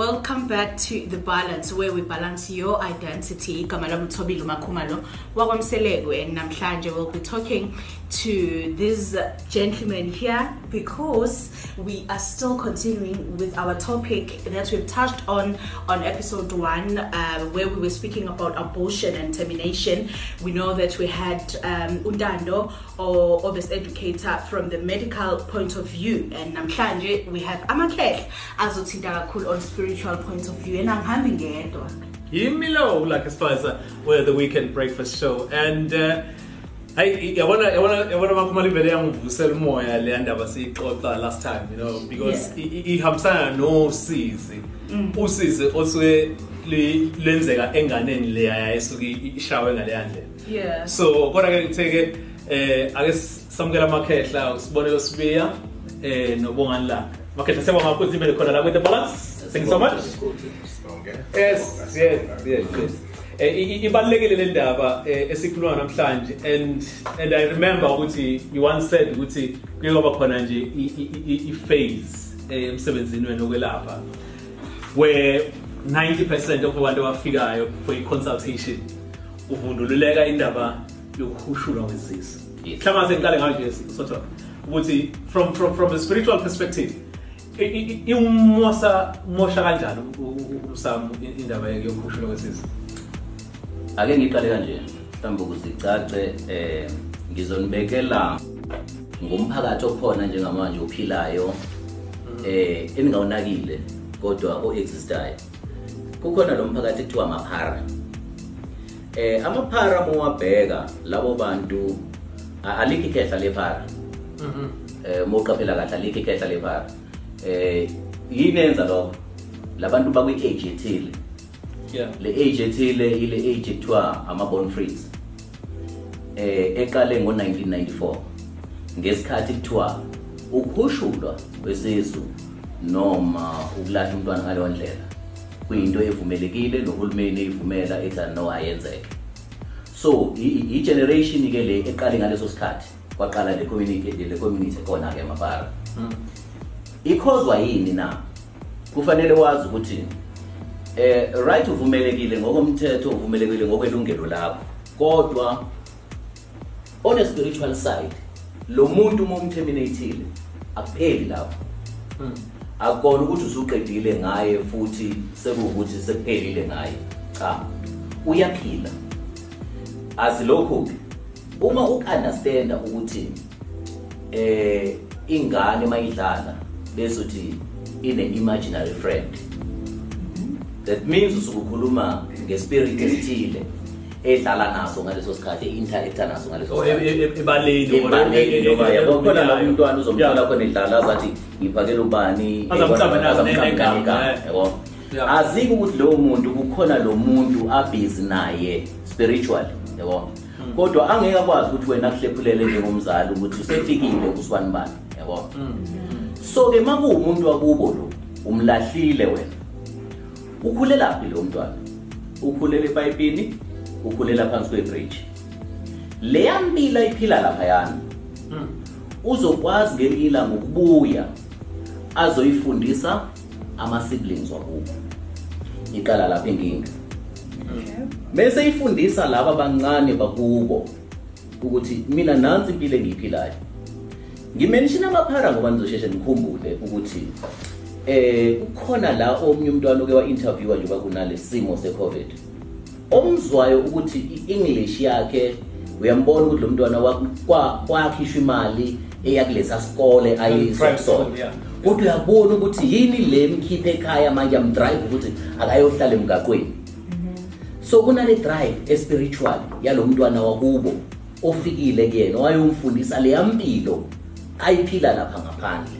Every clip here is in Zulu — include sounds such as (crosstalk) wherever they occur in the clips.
Welcome back to The Balance where we balance your identity. Igama lami uThobile Makhumalo wakwamselekwe and namhlanje we'll be talking to this gentleman here because we are still continuing with our topic that we've touched on on episode 1 uh, where we were speaking about abortion and termination. We know that we had um, Undando or obvious educator from the medical point of view and namhlanje we have Amakhehle azothinta kakhulu on spiritual point of view and angihambi ngedwa. Yimi lo like as far as uh, we're the weekend breakfast show and uh, Hayi yabona yabona yabona makhumali vele yangivusela umoya le ndaba siyixoxa last time you know because Yeah. i- i- ihambisana nosizi. Usizi osuke li- lenzeka enganeni leya esuke ishawe ngale ndlela Yeah. so kodwa ke ngitheke eh ake samukela amakhehla sibonelo sibiya eh nobongani la. Makhehla siyabonga kakhulu imele khona la with the balance. Thank you so much. yes yes yes yes. eh i- i- ibalekile le ndaba eh, esikhuluma namhlanje and and i remember ukuthi you once said ukuthi kuye kwaba khona nje i- i i- i phase eh, emsebenzini wena okwelapha where 90% of abantu abafikayo for i-consultation uvundululeka indaba yokuhushulwa kwesisi Yes. mhlawumbe sengiqale ngayo nje sort of ukuthi from from from a spiritual perspective i- i- i- iwumosa mosha kanjani u- u- usam i- indaba yokuhushulwa kwesisi ake ngiqale kanje mhlawumbe ukuze icace eh ngizonibekela ngumphakathi okhona njengamanje ophilayo eh eningawunakile kodwa oexistayo. Kukhona lo mphakathi kuthiwa amaphara. Eh amaphara mowabheka labo bantu a- alikho ikhehla lephara. Eh moqaphela kahle alikho ikhehla lephara. Eh yini enza lokho? Labantu bakwi-age ethile yeah. Le age ethile ile age ekuthiwa ama-born frees eh eqale ngo-1994 ngesikhathi kuthiwa ukuhushulwa kwesisu noma ukulahla umntwana ngaleyo ndlela kuyinto evumelekile nohulumeni eyivumela ethi no ayenzeke so i- i- i-generation ke le eqale ngaleso sikhathi kwaqala le community le community khona-ke mabara ikhozwa yini na? Kufanele wazi ukuthi eh right uvumelekile ngokomthetho uvumelekile ngokwelungelo lakho. Kodwa on a spiritual side lo muntu uma umterminateile akupheli lapho. Akona ukuthi usuqedile ngaye futhi sekuwukuthi sekuphelile ngaye. Cha uyaphila. Azilokhu-ke uma uku-understanda ukuthi eh ingane mayidlala bese uthi ine-imaginary friend that means usukukhuluma ngespirit esithile edlala naso ngaleso sikhathi e-interacta naso ngaleso Or sikhathi e- e- ebaleni or ebaleni e- e- noma e- yabo khona la yayo. umntwana uzomthola Yeah. khona edlala azathi ngiphakela ubani Azamcama nazo azamcama negama, negama, eh. yabo Yeah. azike ukuthi lowo muntu kukhona lo muntu abhizi naye spiritually yabo kodwa angeke akwazi ukuthi wena kuhlephulele njengomzali ukuthi usefikile usibani bani yabo so ke makuwumuntu wakubo lo umlahlile wena ukhulelaphi lo mntwana? Ukhulela epayipini? Ukhulela phansi kwebridge? Leya mpilo ayiphila laphayana. Uzokwazi ngelinye ilanga ukubuya azoyifundisa ama-siblings wakubo. Iqala lapha inkinga bese ifundisa laba abancane bakubo ukuthi mina nansi impilo engiyiphilayo. Ngimenshina amaphara ngoba nizosheshe nikhumbule ukuthi eh kukhona la omnye umntwana oke wa-interviewa njengoba kunale simo se-covid. Omzwayo ukuthi i-english yakhe uyambona ukuthi lo mntwana wa- kwa- kwakhishwa imali eyakulesa sikole Private school, ayisekusona yeah. kodwa uyabona ukuthi yini le mkhiphe ekhaya manje amdrive ukuthi akayohlala emgaqweni. So kunale drive espiritual yalo mntwana wakubo ofikile kuyena wayomfundisa leya mpilo ayiphila lapha ngaphandle.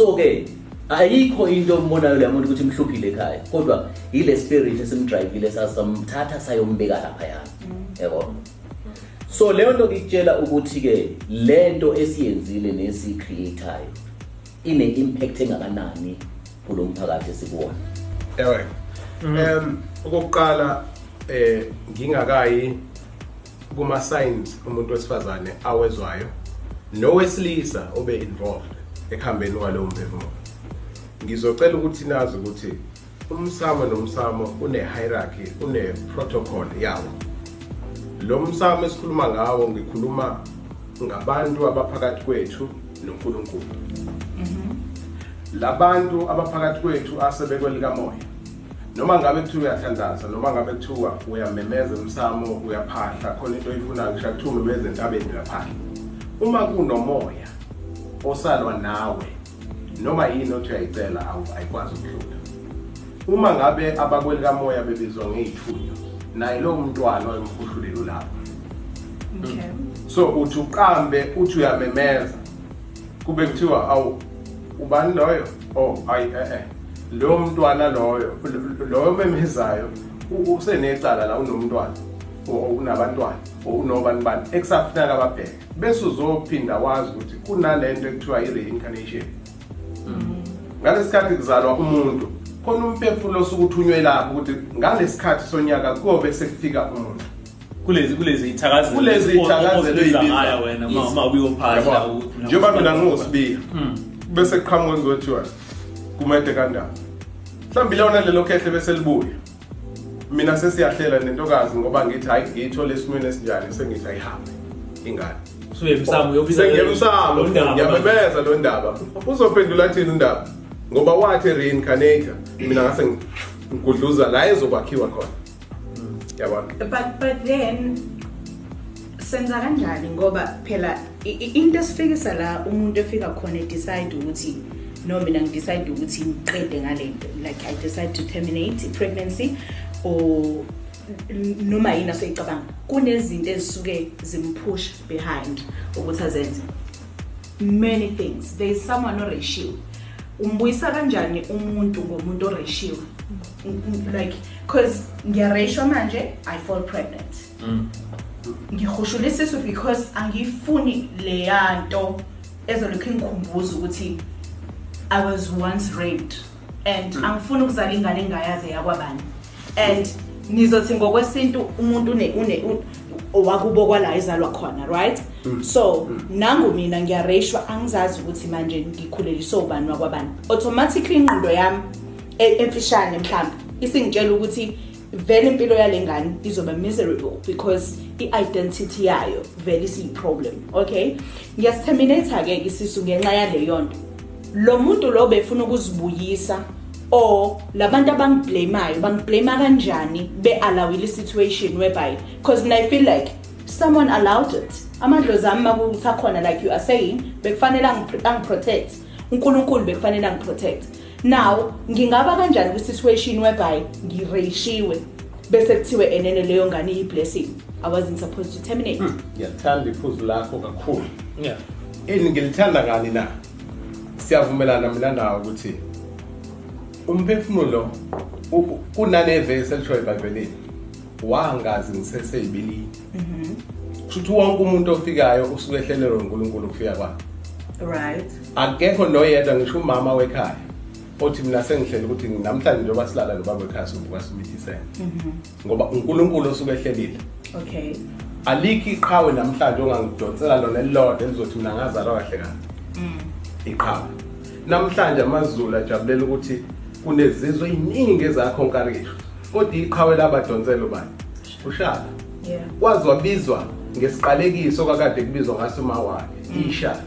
So ke ayikho into ombonayo leya muntu ukuthi mhluphile ekhaya. Kodwa ile spirit esimdrivile sasamthatha sayombeka laphayana. Yabo so leyo nto ngikutshela ukuthi-ke le nto esiyenzile nesiyicreatayo ine-impact engakanani kulo mphakathi esikuwona ewe. Um okokuqala eh ngingakayi kuma signs umuntu wesifazane awezwayo nowesilisa obe involved ekuhambeni kwalowo mphefumulo. Ngizocela ukuthi nazi ukuthi umsamo nomsamo une hierarchy une protocol yawo. Lo msamo esikhuluma ngawo ngikhuluma ngabantu abaphakathi kwethu noNkulunkulu. Labantu abaphakathi kwethu asebekwe likamoya. Noma ngabe kuthiwa uyathandaza noma ngabe kuthiwa uyamemeza emsamo uyaphahla khona into oyifunayo ngisho kuthiwa ubeze entabeni uyaphahla uma kunomoya osalwa nawe noma yini othi uyayicela awu- ayikwazi ukudlula uma ngabe abakwelikamoya bebizwa ngey'thunywa naye lowo mntwana oyemkhushulelo lapho Okay. so uthi uqambe uthi uyamemeza. Kube kuthiwa awu ubani loyo? Oh ayi eh eh lo mntwana loyo lo- loyo memezayo u- usenecala la unomntwana. O- o- unabantwana o- unobani bani ekusafuneka ababheke bese uzophinda wazi ukuthi kunalento ekuthiwa i-reincarnation. Ngalesikhathi kuzalwa umuntu khona umphefumulo osuke uthunywe lapho ukuthi ngalesikhathi sonyaka kuyobe sekufika umuntu. Kulezi kulezi ithakazelo Kulezi ithakazelo ngayo wena uma Yabo, njengoba mina ngingosibiya bese kuqhamuka ngizothiwa kumede kanjani mhlawumbe ilona lelo khehle bese libuya. Mina sesiyahlela nentokazi ngoba ngithi hayi ngiyithole esimweni esinjani sengithi ayihambe ingane. Suye emsamo uyobiza sengiyemsamo lo ndaba. ngiyamemeza lo ndaba. Uzophendula thini undaba ngoba wathi reincarnator mina ngase ngigudluza la ezokwakhiwa khona. Yabona? But but then senza kanjani? Ngoba phela i- i- into esifikisa la umuntu efika khona decide ukuthi no mina ngidecide ukuthi ngiqede ngalento. Like i decide to terminate i-pregnancy or n- noma yini aseyicabanga kunezinto ezisuke zimpush behind ukuthi azenze. Many things. There is someone oreshiwe umbuyisa kanjani umuntu ngomuntu oreshiwe Mm, mm, like because ngiyareshwa manje i fall pregnant. Ngihushula isisu because angifuni leya nto ezolokhu ingikhumbuza ukuthi i was once raped and hmm. angifuni ukuzala ingane engayazi yakwabani and nizothi ngokwesintu umuntu une une un- owakubo kwala ezalwa khona right? Hmm. So hmm. nangu mina ngiyareshwa angizazi ukuthi manje ngikhuleliswe ubani wakwabani. Automatically ingqondo yami emfishane mhlawumbe isingitshela ukuthi vele impilo yale ngane izoba miserable because i-identity yayo vele isiyi-problem okay? Ngiyasiterminate-ke isisu ngenxa yaleyo nto lo muntu lo befuna ukuzibuyisa or labantu abangiblamayo bangiblama kanjani be-alawile i-situation whereby because mina i feel like someone allowed it amadlozi ami makuthi akhona like you are saying bekufanele angipr- angiprotect. Unkulunkulu bekufanele angiprotect. Now ngingaba kanjani kwi-situation whereby ngireshiwe bese kuthiwe enene leyo ngane iyi-blessing i wasn't supposed to terminate. Ngiyathanda iphuzu lakho kakhulu. Yeah. Ini ngilithanda ngani na? Siyavumelana mina nawe ukuthi umphefumulo u- kunanevesi elishoyo ebhayibhelini wangazi ngiseseyibilini kushuthi wonke umuntu ofikayo usuke ehlelelwe unkulunkulu ukufika kwakhe. Right. Akekho noyedwa ngisho umama wekhaya othi mina sengihlele ukuthi namhlanje njengoba silala nobaba wekhaya sivuka simithisene ngoba unkulunkulu osuke ehlelile. Okay. Alikho iqhawe namhlanje ongangidonsela lona elilodwa elizothi mina ngazalwa kahle kahle iqhawe. Namhlanje amazulu ajabulela ukuthi kunezizwe ey'ningi ezakhonkarishwa kodwa iqhawe labadonsela ubani ushala yeah. Wazi wabizwa ngesiqalekiso kwakade kubizwa ngaso mawakhe ishala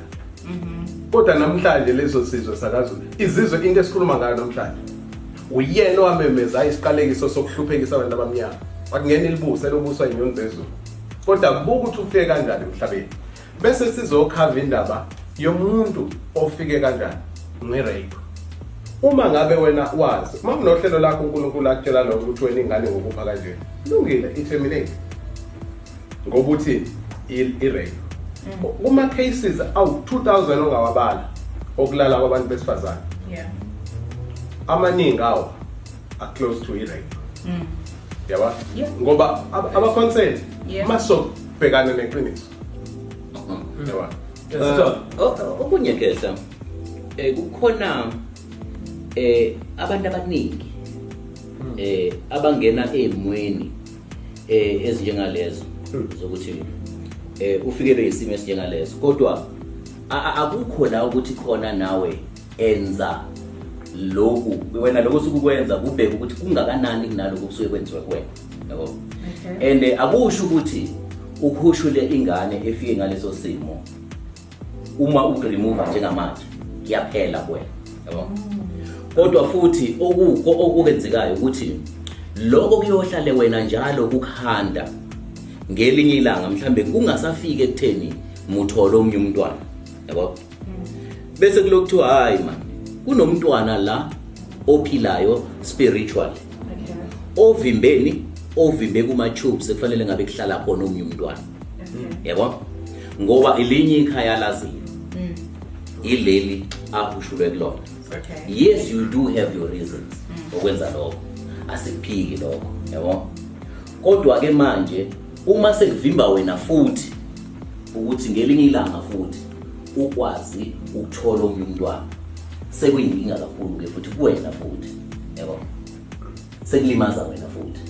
kodwa namhlanje leso sizwe sakazulu izizwe into esikhuluma ngayo namhlanje. Uyena owamemeza isiqalekiso sokuhluphekisa abantu abamnyama. Wakungena ilibusa elobuswa inyoni zezulu. Kodwa kubuka ukuthi ufike kanjani emhlabeni. Bese sizokhava indaba yomuntu ofike kanjani. Ngerape uma ngabe wena wazi uma kunohlelo lakho unkulunkulu akutshela lokho ukuthi wena ingane ngokupha kanje lungile i-terminate ngokuthi i-rape. Kuma cases awu 2000 ongawabala okulala kwabantu besifazane. Yeah. Amaningi awo are close to i-rape. Yaba? Yeah. ngoba ab- aba-consent Yeah. masokubhekana neqiniso. Yaba? Sithole. O- okunye kesa eh kukhona eh abantu abaningi eh abangena emweni eh ezinjengalezo zokuthi eh ufikele isimo esinjengalezo. Kodwa a- a- akukho la ukuthi khona nawe enza lokhu wena lokho sukukwenza kubheke ukuthi kungakanani kunalokho kusuke kwenziwe kuwena yabo? And eh, akusho ukuthi ukhushule ingane efike ngaleso simo uma ukuremove njengamanje kuyaphela kuwena yabo? Kodwa futhi okukho okenzekayo ukuthi lokho kuyohlale wena njalo kukhanda ngelinye ilanga mhlambe kungasafike ekutheni muthole omnye umntwana yabo? Bese kulokuthiwa hayi man kunomntwana la ophilayo spiritually Okay. ovimbeni ovimbe kuma-tubes ekufanele ngabe kuhlala khona omnye umntwana. Yabo? Ngoba elinye ikhaya laziyo ileli ahushulwe kulona Okay. yes you do have your reasons okwenza lokho. Asikuphiki lokho yabo? Kodwa ke manje uma sekuvimba wena futhi ukuthi ngelinye ilanga futhi ukwazi ukuthola omnye umntwana sekuyinkinga kakhulu ke futhi kuwena futhi yabo? Sekulimaza wena futhi.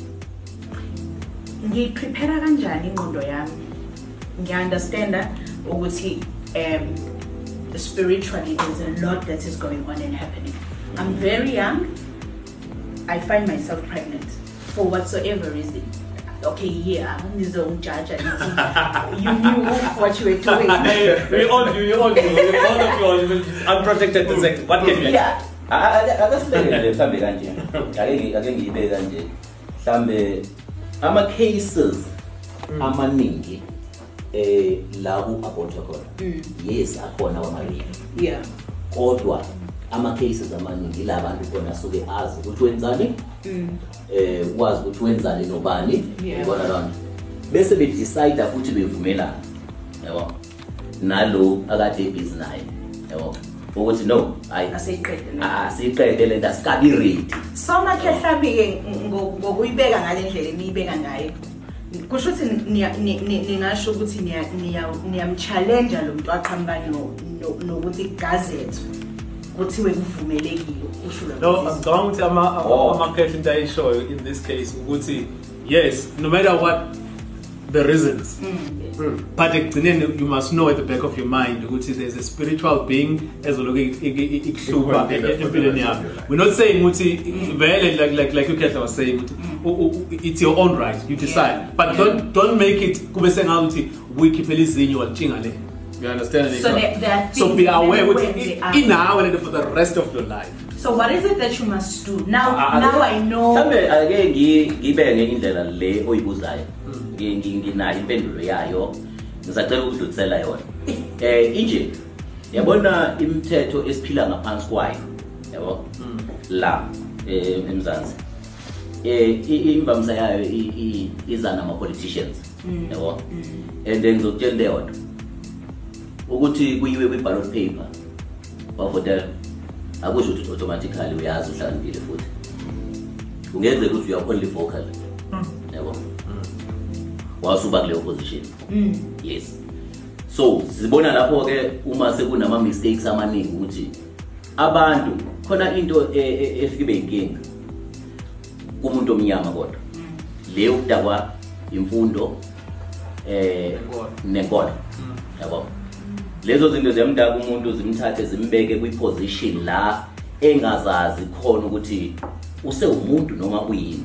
Ngiyiprepare kanjani ingqondo yami? Ngiya-understanda ukuthi um spiritually there's a lot that is going on and happening. I'm very young. I find myself pregnant for whatsoever reason. Okay yeah ngizongijaja ngithi you knew what you were doing. (laughs) We all do, we all do. All of you are unprotected ah, ah, ah, the second. What can you yeah. Akasibekele mhlambe kanje ake ngi- ake ngiyibeke kanje mhlambe ama-cases amaningi eh la ku-abortwa khona yes akhona kwamaringi yeah. Kodwa ama-cases amaningi la bantu khona asuke azi ukuthi wenzani. Eh ukwazi ukuthi wenzani nobani. Yabona lona. Bese bedecide futhi bevumelana. Yabo. Nalo akade ebhizi naye. Yabo. Ukuthi no hayi. Aseyiqede Ah, siyiqede le nto asikabi ready so makhe mhlawumbe-ke ngo- ngokuyibeka ngale ndlela eniyibeka ngayo. Kusho ukuthi niya- ni- ni- ningasho ukuthi niya- niya- niyamchallenge lo muntu aqhamuka no- no- nokuthi kugazethwe kuthiwe kuvumelekile usho lo No, muntu. ngicabanga ukuthi ama Oh. ama-cash into ayishoyo in this case ukuthi yes no matter what the reasons. Mm. Mm. But ekugcineni you must know at the back of your mind ukuthi there's a spiritual being ezoloku ikuhlupha Ikhona for the empilweni yakho we're not saying ukuthi mm. vele like like like ukehla was saying ukuthi u- u- it's your own right you decide. Yeah. but don't don't make it kube sengathi uyikhiphela izinyo walitshinga le. You understand? So there- there are so be aware when ukuthi they inawe and for the rest of your life. So what is it that you must do? Now Ah, ah now ah. i know mhlambe ake ngi- ngibeke ngenye indlela le oyibuzayo. Ngi- ngi- nginayo impendulo yayo ngisacela ukudlulisela yona. Eh inje yabona imithetho esiphila ngaphansi kwayo yabo? La eh, emzansi. Eh i- imvamisa yayo i- i- iza nama-politicians yabo? And then ngizokutshela leyo nto ukuthi kuyiwe kwi-ballot paper wavotela akusho ukuthi automatically uyazi uhlakaniphile futhi. Kungenzeka ukuthi uya only vocal yabo wasuba kuleyo position yes. So sibona lapho ke uma sekunama mistakes amaningi ukuthi abantu khona into e- e- efike ibe inkinga kumuntu omnyama kodwa. Le yokudakwa imfundo eh Nenkolo. nenkolo yabo. Lezo zinto ziyamdaka umuntu zimthathe zimbeke kwi-position la engazazi khona ukuthi usewumuntu noma uyini.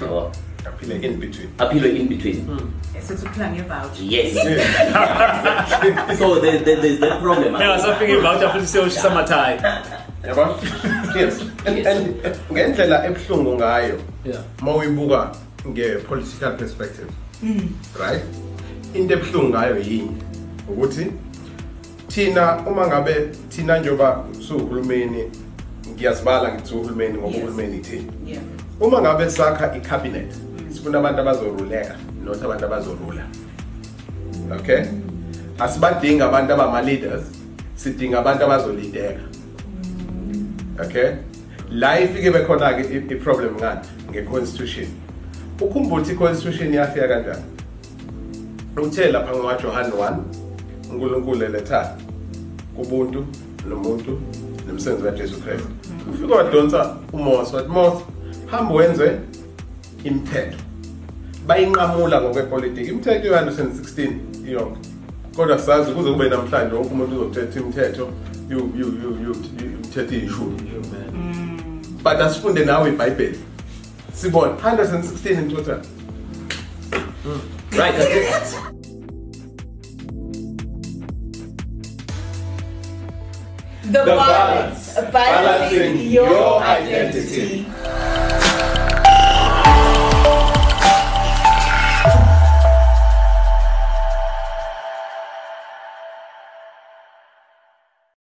Yabo. Aphile in between. Mm. aphile in between. Esithi uphila ngevoucher. Yes. (laughs) (laughs) So there, there, there's that problem engasafika ivoucher futhi siyoshisa amathayi yabo yes. And Yes. and ngendlela ebuhlungu ngayo Yeah. mawuyibuka nge-political perspective right? Into ebuhlungu ngayo yini? Ukuthi thina uma ngabe thina njengoba suhulumeni ngiyazibala ngithi uhulumeni ngoba Yes. uhulumeni ithini yeah. Uma ngabe sakha i-cabinet sifuna abantu abazoruleka not abantu abazorula okay? Asibadingi abantu abama-leaders sidinga abantu abazolideka okay? La ifike bekhona-ke i- i-problem ngani? Nge-constitution. Ukhumbula ukuthi i-constitution yafika kanjani? Uthe lapha ngowajohane 1 unkulunkulu elethana kubuntu nomuntu nomsebenzi kajesu kristu. Ufike wadonsa umose wathi mose hamba wenze imithetho bayinqamula ngokwepolitiki imithetho yohane 16 iyonke kodwa sazi kuze kube namhlanje wonke umuntu uzothetha imithetho imithetho iyishumi but asifunde nawe ibhayibheli sibone 116 in total right it The, balance. Balancing your your identity.